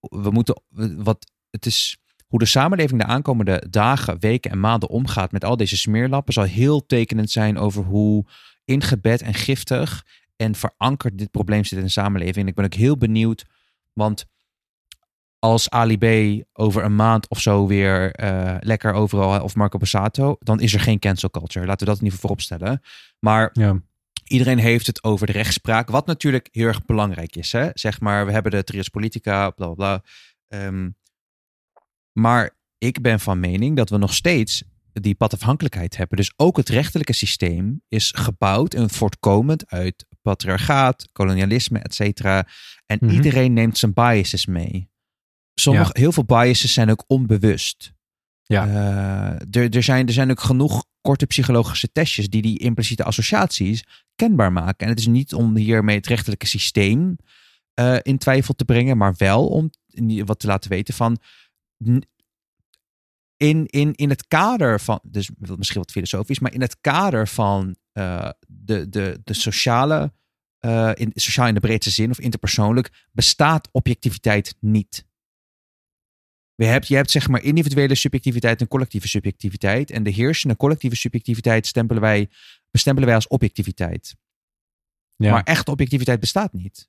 we moeten, wat het is, hoe de samenleving de aankomende dagen, weken en maanden omgaat met al deze smeerlappen, zal heel tekenend zijn over hoe ingebed en giftig en verankerd dit probleem zit in de samenleving. En ik ben ook heel benieuwd, want als Ali B over een maand of zo weer eh, lekker overal, of Marco Bassato, dan is er geen cancel culture. Laten we dat in ieder geval voorop stellen. Maar Ja, iedereen heeft het over de rechtspraak, wat natuurlijk heel erg belangrijk is. Hè? Zeg maar, we hebben de trias politica, bla bla bla. Ehm, maar ik ben van mening dat we nog steeds die padafhankelijkheid hebben. Dus ook het rechterlijke systeem is gebouwd en voortkomend uit patriarchaat, kolonialisme, et cetera. En Mhm. iedereen neemt zijn biases mee. Sommige, Heel veel biases zijn ook onbewust. Ja. Eh, er, er, zijn, er zijn ook genoeg korte psychologische testjes die die impliciete associaties kenbaar maken. En het is niet om hiermee het rechterlijke systeem eh, in twijfel te brengen, maar wel om wat te laten weten van in, in, in het kader van, dus misschien wat filosofisch, maar in het kader van eh, de, de, de sociale, in, sociaal in de breedste zin of interpersoonlijk, bestaat objectiviteit niet. We hebt, je hebt zeg maar individuele subjectiviteit en collectieve subjectiviteit. En de heersende collectieve subjectiviteit stempelen wij, bestempelen wij als objectiviteit. ja. Maar echte objectiviteit bestaat niet.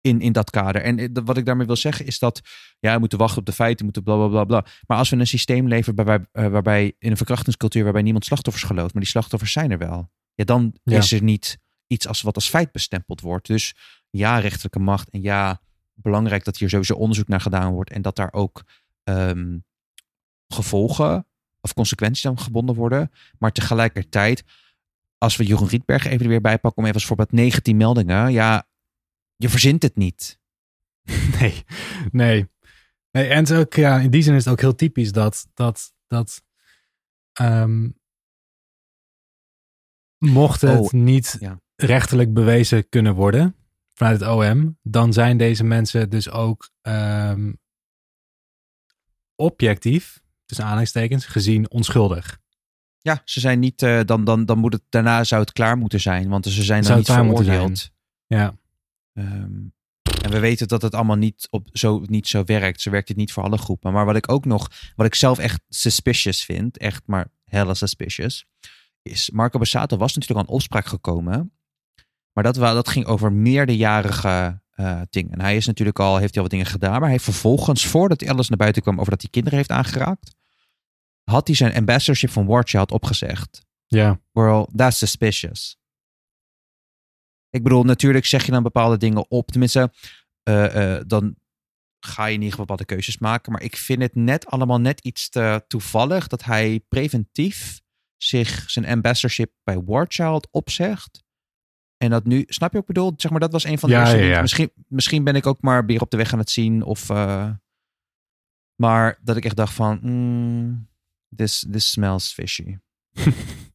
In, in dat kader. En eh, wat ik daarmee wil zeggen is dat ja, we moeten wachten op de feiten, we moeten bla bla bla bla. Maar als we een systeem leveren waarbij, eh, waarbij in een verkrachtingscultuur waarbij niemand slachtoffers gelooft, maar die slachtoffers zijn er wel. Ja, dan Ja. is er niet iets als wat als feit bestempeld wordt. Dus ja, rechterlijke macht en ja, belangrijk dat hier sowieso onderzoek naar gedaan wordt en dat daar ook ehm, gevolgen of consequenties aan gebonden worden. Maar tegelijkertijd, als we Jeroen Rietberg even er weer bij pakken, om even als voorbeeld 19 meldingen. Ja, je verzint het niet. Nee, nee. nee en ook, ja, in die zin is het ook heel typisch dat, dat, dat ehm, mocht het Oh, niet ja. rechterlijk bewezen kunnen worden vanuit het OM, dan zijn deze mensen dus ook ehm, objectief, tussen aanhalingstekens, gezien onschuldig. Ja, ze zijn niet, eh, dan, dan, dan moet het, daarna zou het klaar moeten zijn, want ze zijn dan niet veroordeeld. Ja, Ehm, en we weten dat het allemaal niet, op, zo, niet zo werkt. Zo werkt het niet voor alle groepen. Maar wat ik ook nog, wat ik zelf echt suspicious vind, echt maar hella suspicious, is Marco Bassato was natuurlijk al in opspraak gekomen. Maar dat, dat ging over meerderjarige eh dingen. En hij is natuurlijk al, heeft hij al wat dingen gedaan. Maar hij heeft vervolgens, voordat alles naar buiten kwam over dat hij kinderen heeft aangeraakt, had hij zijn ambassadorship van War Child opgezegd. ja, Well, that's suspicious. Ik bedoel, natuurlijk zeg je dan bepaalde dingen op. Tenminste, eh, eh, dan ga je in ieder geval bepaalde keuzes maken. Maar ik vind het net allemaal net iets te toevallig dat hij preventief zich zijn ambassadorship bij War Child opzegt. En dat nu, snap je ik bedoel? Zeg maar, dat was een van de Ja, eerste ja, ja. Misschien, misschien ben ik ook maar weer op de weg aan het zien. Of, eh, maar dat ik echt dacht van, mm, this, this smells fishy.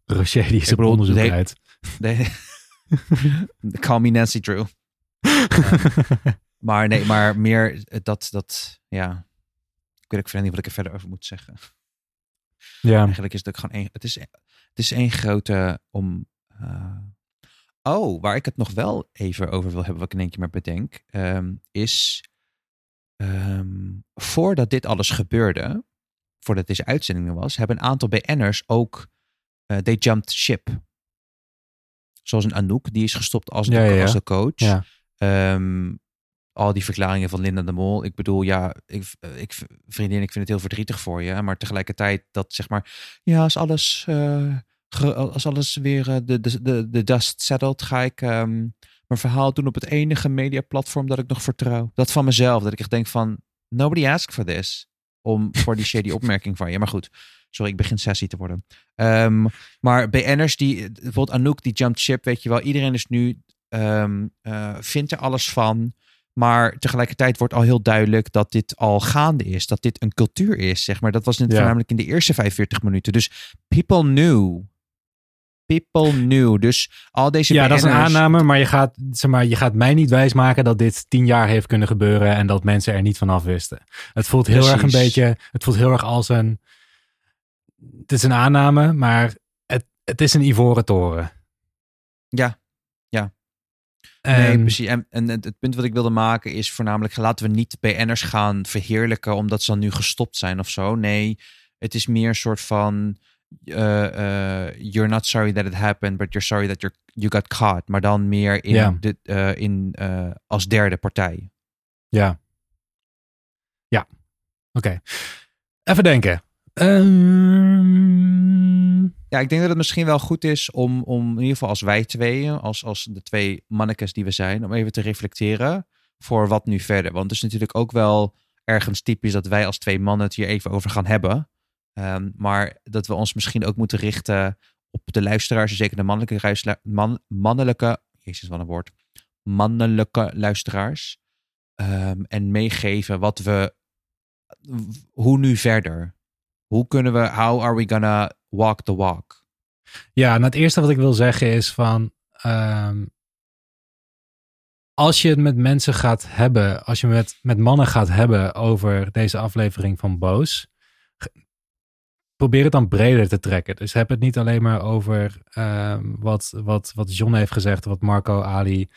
Rocher die is Ik op bedoel, onderzoek de- uit. Call me Nancy Drew. Maar nee, maar meer dat, dat, ja. Ik weet ook verder niet wat ik er verder over moet zeggen. ja, Eigenlijk is het ook gewoon één, het is, het is één grote om, eh, oh, waar ik het nog wel even over wil hebben, wat ik in één keer maar bedenk, ehm, is, ehm, voordat dit alles gebeurde, voordat deze uitzending er was, hebben een aantal BN'ers ook, eh they jumped ship. Zoals een Anouk, die is gestopt als, Ja, ja, als de coach. ja. Ehm, al die verklaringen van Linda de Mol. Ik bedoel, ja, ik, ik, vriendin, ik vind het heel verdrietig voor je. Maar tegelijkertijd dat zeg maar, ja, als alles, eh, als alles weer eh, de, de, de, de dust settled, ga ik ehm, mijn verhaal doen op het enige mediaplatform dat ik nog vertrouw. Dat van mezelf. Dat ik echt denk van, nobody asked for this. Om voor die shady opmerking van je. Maar goed, sorry, ik begin sessie te worden. Ehm, maar BN'ers die, bijvoorbeeld Anouk, die jumped ship, weet je wel. Iedereen is nu, ehm, eh, vindt er alles van. Maar tegelijkertijd wordt al heel duidelijk dat dit al gaande is. Dat dit een cultuur is, zeg maar. Dat was Ja. voornamelijk in de eerste 45 minuten. Dus people knew. People knew. Dus al deze Ja, dat is een aanname, maar je, gaat, zeg maar je gaat mij niet wijsmaken dat dit tien jaar heeft kunnen gebeuren en dat mensen er niet van af wisten. Het voelt heel erg een beetje, het voelt heel erg als een, het is een aanname, maar het, het is een ivoren toren. Ja, En, nee, precies. En, en het, het punt wat ik wilde maken is voornamelijk... laten we niet BN'ers gaan verheerlijken omdat ze dan nu gestopt zijn of zo. Nee, het is meer een soort van... eh, eh, you're not sorry that it happened, but you're sorry that you're, you got caught. Maar dan meer in Ja. de, eh, in, als derde partij. Ja. Ja. Oké. Even denken. Ehm, Ja, ik denk dat het misschien wel goed is om, om in ieder geval als wij tweeën, als, als de twee mannekes die we zijn, om even te reflecteren voor wat nu verder. Want het is natuurlijk ook wel ergens typisch dat wij als twee mannen het hier even over gaan hebben. Ehm, maar dat we ons misschien ook moeten richten op de luisteraars, zeker de mannelijke, man, mannelijke, jezus wat een woord, mannelijke luisteraars. Ehm, en meegeven wat we, hoe nu verder? Hoe kunnen we, how are we gonna walk the walk? Ja, nou het eerste wat ik wil zeggen is van. ehm, als je het met mensen gaat hebben, als je met, met mannen gaat hebben over deze aflevering van Boos, probeer het dan breder te trekken. Dus heb het niet alleen maar over ehm, wat, wat, wat John heeft gezegd, wat Marco, Ali,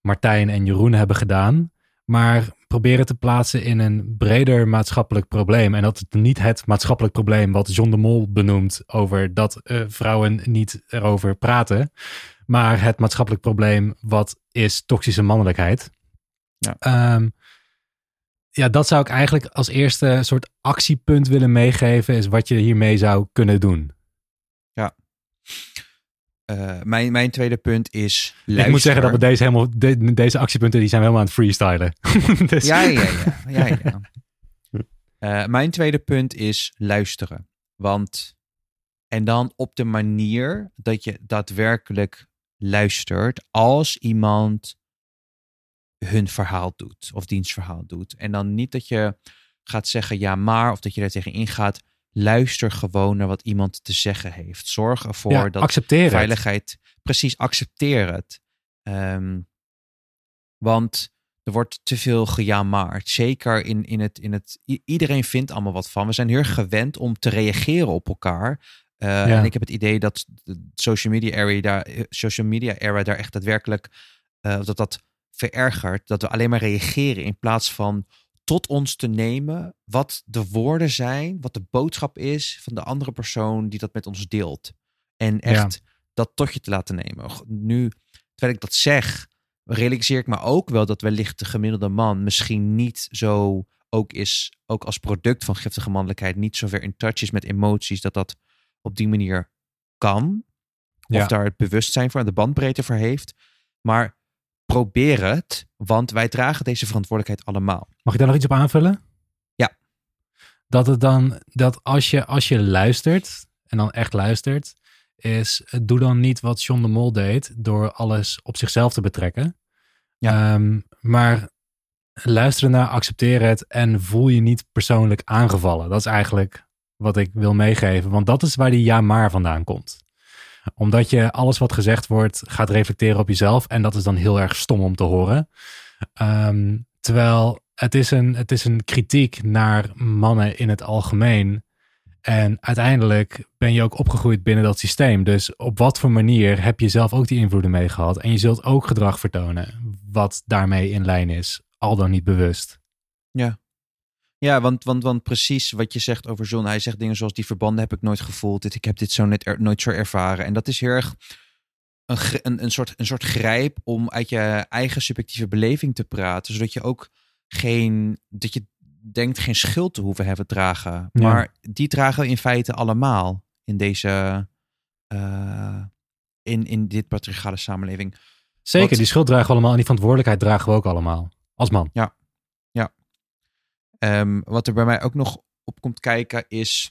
Martijn en Jeroen hebben gedaan. Maar probeer het te plaatsen in een breder maatschappelijk probleem. En dat het niet het maatschappelijk probleem wat John de Mol benoemt over dat eh, vrouwen niet erover praten. Maar het maatschappelijk probleem wat is toxische mannelijkheid. Ja. Ehm, ja, dat zou ik eigenlijk als eerste soort actiepunt willen meegeven. Is wat je hiermee zou kunnen doen. Eh, mijn, mijn tweede punt is. Ik moet zeggen dat we deze, helemaal, de- deze actiepunten die zijn helemaal aan het freestylen. dus, Ja, ja, ja. ja, ja. Eh, mijn tweede punt is luisteren. Want. En dan op de manier dat je daadwerkelijk luistert als iemand hun verhaal doet of dienstverhaal doet. En dan niet dat je gaat zeggen ja maar of dat je er tegen ingaat. Luister gewoon naar wat iemand te zeggen heeft. Zorg ervoor ja, dat het. veiligheid. Precies, accepteer het. Ehm, want er wordt te veel gejaamaard. Zeker in, in, het, in het. Iedereen vindt allemaal wat van. We zijn heel gewend om te reageren op elkaar. Eh, Ja. En ik heb het idee dat de social media era daar, eh, social media era daar echt daadwerkelijk. eh, dat dat verergert. Dat we alleen maar reageren in plaats van tot ons te nemen wat de woorden zijn, wat de boodschap is van de andere persoon die dat met ons deelt. En echt dat tot je te laten nemen. Nu, terwijl ik dat zeg, realiseer ik me ook wel dat wellicht de gemiddelde man misschien niet zo ook is, ook als product van giftige mannelijkheid, niet zo ver in touch is met emoties, dat dat op die manier kan. Ja. Of daar het bewustzijn voor en de bandbreedte voor heeft. Maar probeer het, want wij dragen deze verantwoordelijkheid allemaal. Mag ik daar nog iets op aanvullen? Ja. Dat het dan, dat als je, als je luistert, en dan echt luistert, is eh, doe dan niet wat John de Mol deed door alles op zichzelf te betrekken. Ja. Ehm, maar luister ernaar, accepteer het en voel je niet persoonlijk aangevallen. Dat is eigenlijk wat ik wil meegeven, want dat is waar die ja maar vandaan komt. Omdat je alles wat gezegd wordt gaat reflecteren op jezelf en dat is dan heel erg stom om te horen. Ehm, terwijl het is, een, het is een kritiek naar mannen in het algemeen. En uiteindelijk ben je ook opgegroeid binnen dat systeem. Dus op wat voor manier heb je zelf ook die invloeden mee gehad? En je zult ook gedrag vertonen wat daarmee in lijn is, al dan niet bewust. Ja, want, want, want precies wat je zegt over John. Hij zegt dingen zoals die verbanden heb ik nooit gevoeld. Dit, ik heb dit zo net er- nooit zo ervaren. En dat is heel erg een, een, een, soort, een soort grijp om uit je eigen subjectieve beleving te praten. Zodat je ook geen, dat je denkt geen schuld te hoeven hebben dragen. Ja. Maar die dragen we in feite allemaal in deze, eh, in, in dit patriarchale samenleving. Zeker, Wat- die schuld dragen we allemaal en die verantwoordelijkheid dragen we ook allemaal. Als man. Ehm, wat er bij mij ook nog op komt kijken is.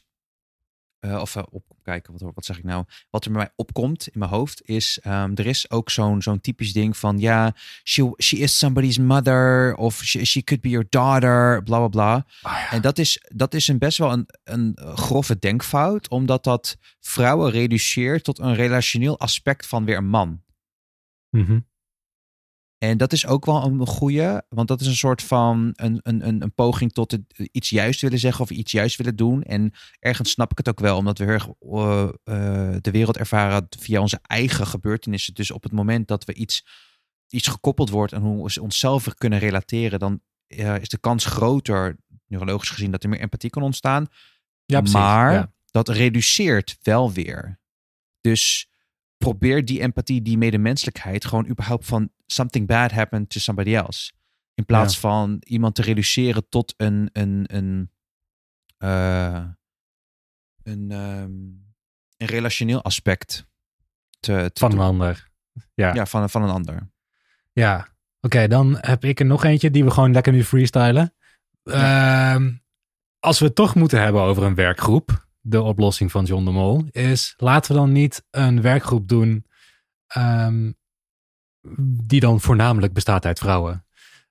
eh, of uh, op kijken, wat, wat zeg ik nou? Wat er bij mij opkomt in mijn hoofd is, um, er is ook zo'n zo'n typisch ding van, ja, she, she is somebody's mother, of she, she could be your daughter, bla bla bla. Oh, ja. En dat is, dat is een best wel een, een grove denkfout, omdat dat vrouwen reduceert tot een relationeel aspect van weer een man. Mhm. En dat is ook wel een goede, want dat is een soort van een, een, een, een poging tot het, iets juist willen zeggen of iets juist willen doen. En ergens snap ik het ook wel, omdat we heel erg uh, uh, de wereld ervaren via onze eigen gebeurtenissen. Dus op het moment dat we iets, iets gekoppeld wordt en hoe we onszelf kunnen relateren, dan uh, is de kans groter, neurologisch gezien, dat er meer empathie kan ontstaan. Ja, precies, maar ja. dat reduceert wel weer. Dus probeer die empathie, die medemenselijkheid, gewoon überhaupt van something bad happened to somebody else. In plaats Ja. van iemand te reduceren tot een, een, een, eh, een, ehm, een relationeel aspect te, te Van een ander. Ja, ja. Ja, van, van een ander. oké, dan heb ik er nog eentje die we gewoon lekker nu freestylen. Ehm, als we het toch moeten hebben over een werkgroep, de oplossing van John de Mol, is laten we dan niet een werkgroep doen ehm, die dan voornamelijk bestaat uit vrouwen.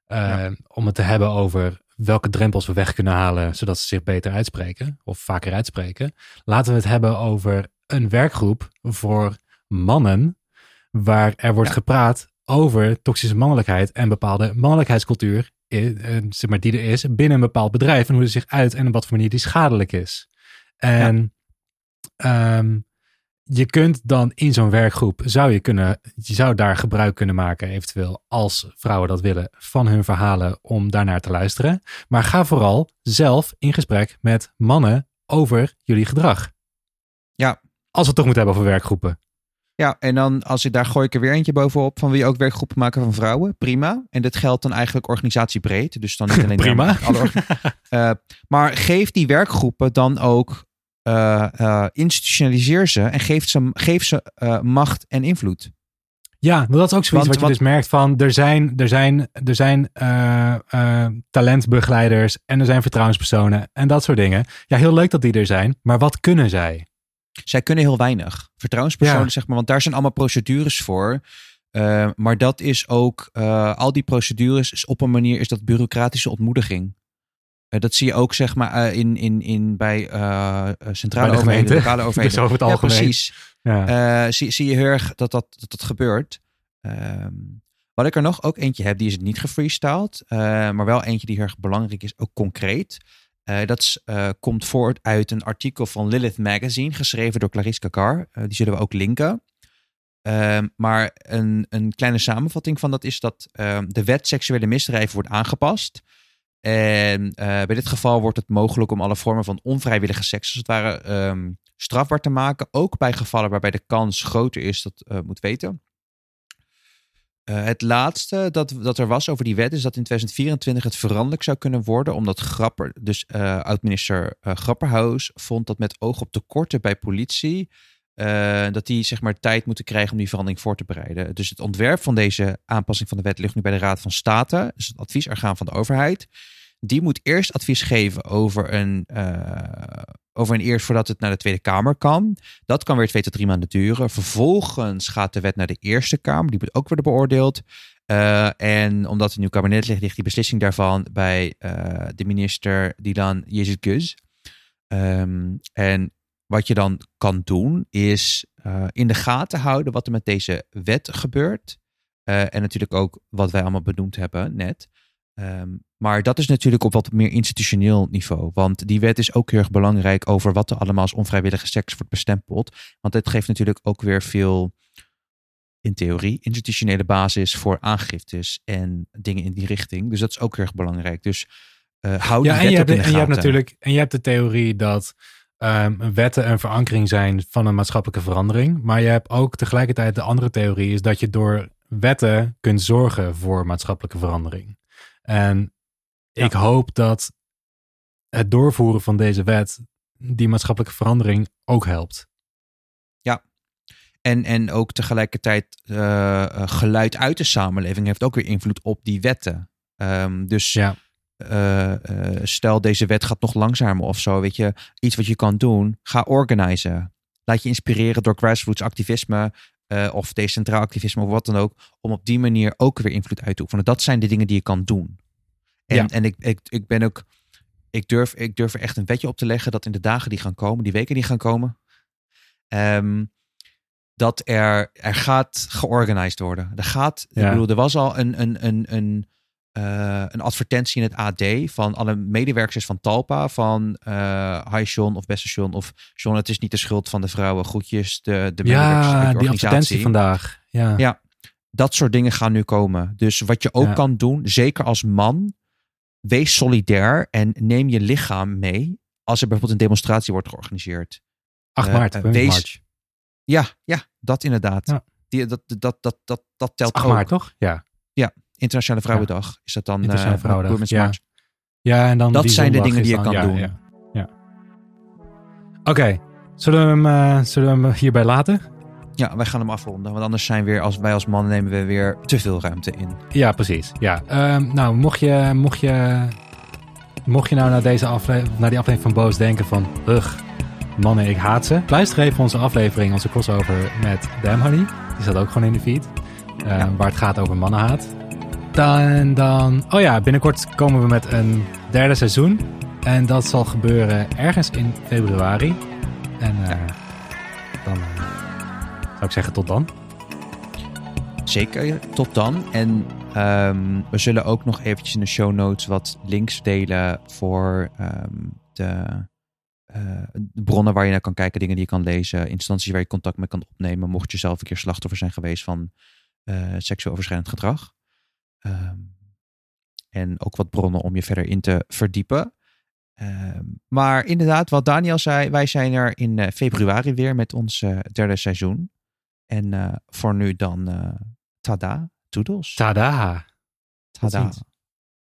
Ehm, Om het te hebben over welke drempels we weg kunnen halen, zodat ze zich beter uitspreken of vaker uitspreken. Laten we het hebben over een werkgroep voor mannen, waar er wordt Ja. gepraat over toxische mannelijkheid en bepaalde mannelijkheidscultuur, eh, eh, zeg maar, die er is binnen een bepaald bedrijf en hoe die zich uit en op wat voor manier die schadelijk is. En ehm, je kunt dan in zo'n werkgroep, zou je kunnen, je zou daar gebruik kunnen maken, eventueel als vrouwen dat willen, van hun verhalen om daarnaar te luisteren. Maar ga vooral zelf in gesprek met mannen over jullie gedrag. Ja. Als we het toch moeten hebben over werkgroepen. Ja, en dan als ik daar gooi ik er weer eentje bovenop van wil je ook werkgroepen maken van vrouwen? Prima. En dit geldt dan eigenlijk organisatiebreed. Dus dan niet alleen Prima. alle Eh, maar geef die werkgroepen dan ook, eh, eh, institutionaliseer ze en geef ze, geef ze eh, macht en invloed. Ja, dat is ook zoiets Want- wat je want- dus merkt van er zijn, er zijn, er zijn talentbegeleiders en er zijn vertrouwenspersonen en dat soort dingen. Ja, heel leuk dat die er zijn, maar wat kunnen zij? Zij kunnen heel weinig. Vertrouwenspersonen, Ja. zeg maar, want daar zijn allemaal procedures voor. Maar dat is ook, al die procedures is op een manier is dat bureaucratische ontmoediging. Eh, dat zie je ook, zeg maar, eh, in, in, in bij eh, centrale Bij de overheden, gemeente. lokale overheden. Dus over het Ja, algemeen. precies. Ja. Zie, zie je heel erg dat dat, dat, dat gebeurt. Ehm, wat ik er nog ook eentje heb, die is het niet gefreestyled. eh, maar wel eentje die heel erg belangrijk is, ook concreet. Dat komt voort uit een artikel van Lilith Magazine, geschreven door Clarice Kakar. Die zullen we ook linken. Ehm, maar een, een kleine samenvatting van dat is dat ehm, de wet seksuele misdrijven wordt aangepast. En eh, bij dit geval wordt het mogelijk om alle vormen van onvrijwillige seks, als het ware, ehm, strafbaar te maken. Ook bij gevallen waarbij de kans groter is, dat eh, moet weten. Eh, het laatste dat, dat er was over die wet is dat in 2024 het veranderlijk zou kunnen worden. Omdat Grapper, dus oud-minister eh, Grapperhaus, vond dat met oog op tekorten bij politie. Eh, dat die zeg maar tijd moeten krijgen om die verandering voor te bereiden. Dus het ontwerp van deze aanpassing van de wet ligt nu bij de Raad van State. Dus het adviesorgaan van de overheid. Die moet eerst advies geven over een, eh, over een eerst voordat het naar de Tweede Kamer kan. Dat kan weer twee tot drie maanden duren. Vervolgens gaat de wet naar de Eerste Kamer. Die moet ook worden beoordeeld. Eh, en omdat het nieuw kabinet ligt, ligt die beslissing daarvan bij de minister Dilan Yezidguz. Ehm en wat je dan kan doen, is eh, in de gaten houden wat er met deze wet gebeurt. Eh, en natuurlijk ook wat wij allemaal benoemd hebben net. Ehm, maar dat is natuurlijk op wat meer institutioneel niveau. Want die wet is ook heel erg belangrijk over wat er allemaal als onvrijwillige seks wordt bestempeld. Want het geeft natuurlijk ook weer veel, in theorie, institutionele basis voor aangiftes en dingen in die richting. Dus dat is ook heel erg belangrijk. Dus eh hou Ja, die je, hebt, in de en je hebt natuurlijk en je hebt de theorie dat ehm, wetten een verankering zijn van een maatschappelijke verandering. Maar je hebt ook tegelijkertijd de andere theorie is dat je door wetten kunt zorgen voor maatschappelijke verandering. En ik hoop dat het doorvoeren van deze wet die maatschappelijke verandering ook helpt. En, en ook tegelijkertijd eh, eh, geluid uit de samenleving heeft ook weer invloed op die wetten. Ehm, dus Ja. Eh, eh, stel deze wet gaat nog langzamer of zo, weet je, iets wat je kan doen, ga organisen. Laat je inspireren door grassroots activisme eh, of decentraal activisme of wat dan ook, om op die manier ook weer invloed uit te oefenen. Dat zijn de dingen die je kan doen. En, Ja. en ik, ik, ik ben ook, ik durf, ik durf er echt een wetje op te leggen dat in de dagen die gaan komen, die weken die gaan komen, ehm, dat er, er gaat georganiseerd worden. Er gaat, Ja. ik bedoel, er was al een, een, een, een, eh, een advertentie in het AD van alle medewerkers van Talpa, van eh Hi John of Beste John of John, het is niet de schuld van de vrouwen, groetjes, de, de medewerkers Ja, die advertentie vandaag. Ja. Ja. Dat soort dingen gaan nu komen. Dus wat je ook Ja. kan doen, zeker als man, wees solidair en neem je lichaam mee als er bijvoorbeeld een demonstratie wordt georganiseerd. 8 Eh, maart, wees- March. Ja, ja, dat inderdaad. Ja. Die, dat, dat, dat, dat, dat telt 8 ook. maart, toch? Ja. Internationale Vrouwendag is dat dan. Internationale eh, Vrouwendag, Women's ja. March. Ja, en dan Dat zijn de dingen die je dan- kan ja, doen. Ja, ja. Oké, zullen, we hem, eh, zullen we hem hierbij laten? Ja, wij gaan hem afronden. Want anders zijn weer, als wij als mannen nemen we weer te veel ruimte in. Ja, precies. Ja. Ehm, nou, mocht je, mocht, je, mocht je nou naar, deze aflevering, naar die aflevering van Boos denken van... Ugh, mannen, ik haat ze. Luister even onze aflevering, onze crossover met Damn Honey. Die staat ook gewoon in de feed. eh, Waar het gaat over mannenhaat. Dan, dan... Oh ja, binnenkort komen we met een derde seizoen. En dat zal gebeuren ergens in februari. En eh, dan eh, zou ik zeggen tot dan. Zeker, tot dan. En ehm, we zullen ook nog eventjes in de show notes wat links delen voor ehm, de, eh, de bronnen waar je naar kan kijken, dingen die je kan lezen, instanties waar je contact mee kan opnemen, mocht je zelf een keer slachtoffer zijn geweest van seksueel overschrijdend gedrag. Ehm, en ook wat bronnen om je verder in te verdiepen. Ehm, maar inderdaad, wat Daniel zei, wij zijn er in eh, februari weer met ons eh, derde seizoen. En eh, voor nu dan tada, toedels. Tada! Tada.